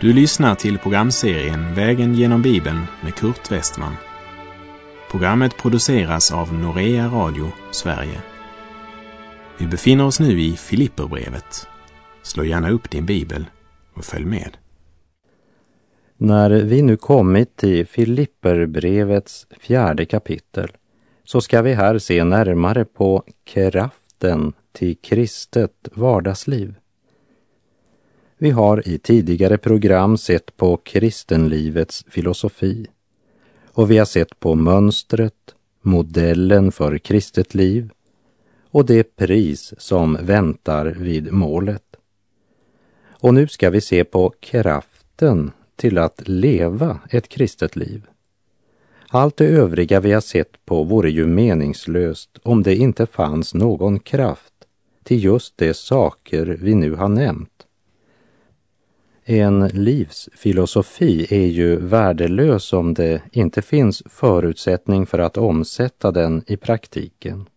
Du lyssnar till programserien Vägen genom Bibeln med Kurt Westman. Programmet produceras av Norea Radio Sverige. Vi befinner oss nu i Filipperbrevet. Slå gärna upp din bibel och följ med. När vi nu kommit till Filipperbrevets fjärde kapitel så ska vi här se närmare på kraften till kristet vardagsliv. Vi har i tidigare program sett på kristenlivets filosofi och vi har sett på mönstret, modellen för kristet liv och det pris som väntar vid målet. Och nu ska vi se på kraften till att leva ett kristet liv. Allt det övriga vi har sett på vore ju meningslöst om det inte fanns någon kraft till just de saker vi nu har nämnt. En livsfilosofi är ju värdelös om det inte finns förutsättning för att omsätta den i praktiken.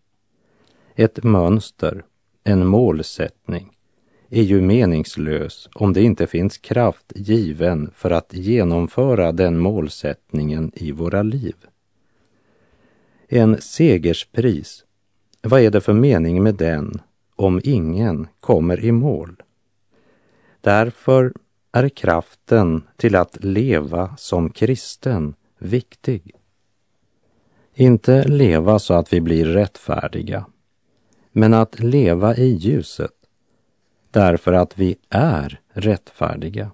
Ett mönster, en målsättning, är ju meningslös om det inte finns kraft given för att genomföra den målsättningen i våra liv. En segerspris, vad är det för mening med den om ingen kommer i mål? Därför är kraften till att leva som kristen viktig. Inte leva så att vi blir rättfärdiga, men att leva i ljuset därför att vi är rättfärdiga.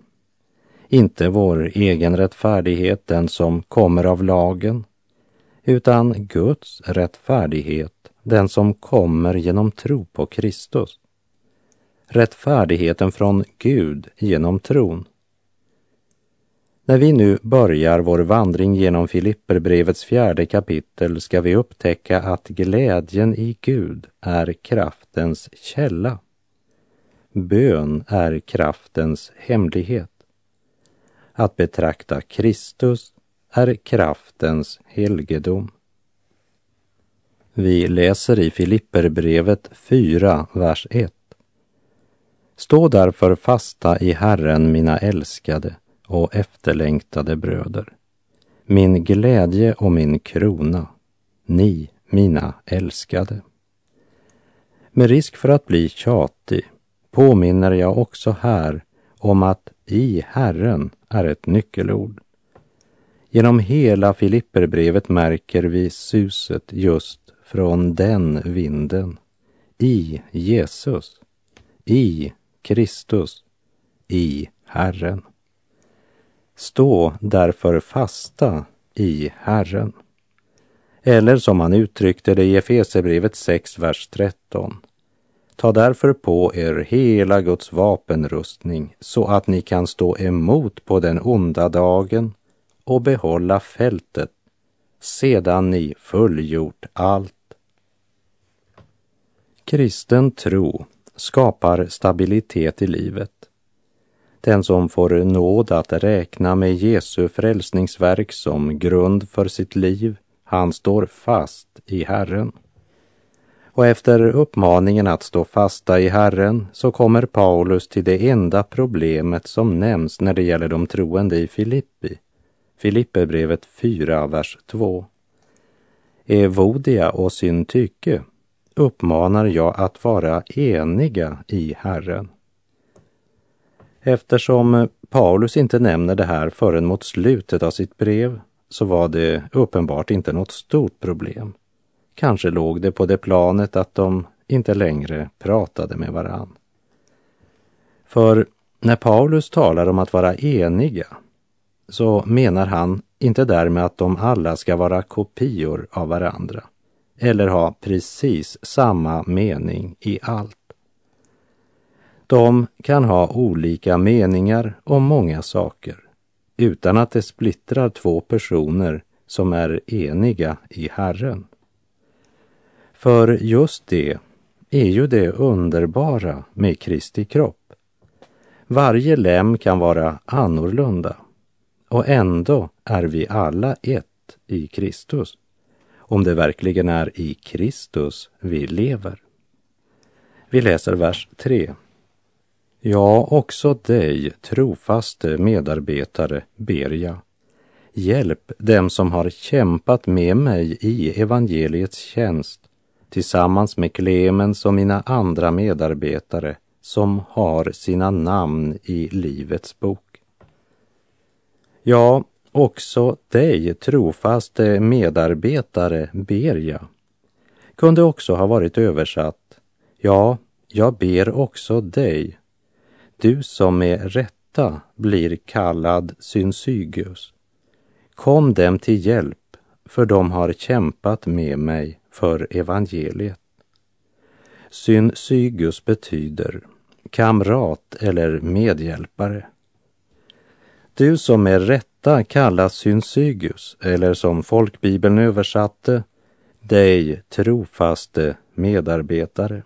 Inte vår egen rättfärdighet, den som kommer av lagen, utan Guds rättfärdighet, den som kommer genom tro på Kristus rättfärdigheten från Gud genom tron. När vi nu börjar vår vandring genom Filipperbrevets fjärde kapitel ska vi upptäcka att glädjen i Gud är kraftens källa. Bön är kraftens hemlighet. Att betrakta Kristus är kraftens helgedom. Vi läser i Filipperbrevet 4, vers 1. Stå därför fasta i Herren, mina älskade och efterlängtade bröder. Min glädje och min krona, ni, mina älskade. Med risk för att bli tjatig påminner jag också här om att i Herren är ett nyckelord. Genom hela Filipperbrevet märker vi suset just från den vinden. I Jesus, i Kristus, i Herren. Stå därför fasta i Herren. Eller som han uttryckte det i Efesierbrevet 6, vers 13. Ta därför på er hela Guds vapenrustning så att ni kan stå emot på den onda dagen och behålla fältet sedan ni fullgjort allt. Kristen tro skapar stabilitet i livet. Den som får nåd att räkna med Jesu frälsningsverk som grund för sitt liv, han står fast i Herren. Och efter uppmaningen att stå fasta i Herren så kommer Paulus till det enda problemet som nämns när det gäller de troende i Filippi. Filipperbrevet 4, vers 2. Evodia och syntyke uppmanar jag att vara eniga i Herren. Eftersom Paulus inte nämner det här förrän mot slutet av sitt brev så var det uppenbart inte något stort problem. Kanske låg det på det planet att de inte längre pratade med varann. För när Paulus talar om att vara eniga så menar han inte därmed att de alla ska vara kopior av varandra eller ha precis samma mening i allt. De kan ha olika meningar om många saker utan att det splittrar två personer som är eniga i Herren. För just det är ju det underbara med Kristi kropp. Varje lem kan vara annorlunda och ändå är vi alla ett i Kristus om det verkligen är i Kristus vi lever. Vi läser vers 3. Ja, också dig, trofaste medarbetare, ber jag. Hjälp dem som har kämpat med mig i evangeliets tjänst tillsammans med Klemens och mina andra medarbetare som har sina namn i Livets bok. Ja, också dig, trofaste medarbetare, ber jag. Kunde också ha varit översatt. Ja, jag ber också dig, du som med rätta blir kallad synsygus. Kom dem till hjälp, för de har kämpat med mig för evangeliet. Synsygus betyder kamrat eller medhjälpare. Du som med rätta kallas synsygus, eller som folkbibeln översatte, dig trofaste medarbetare.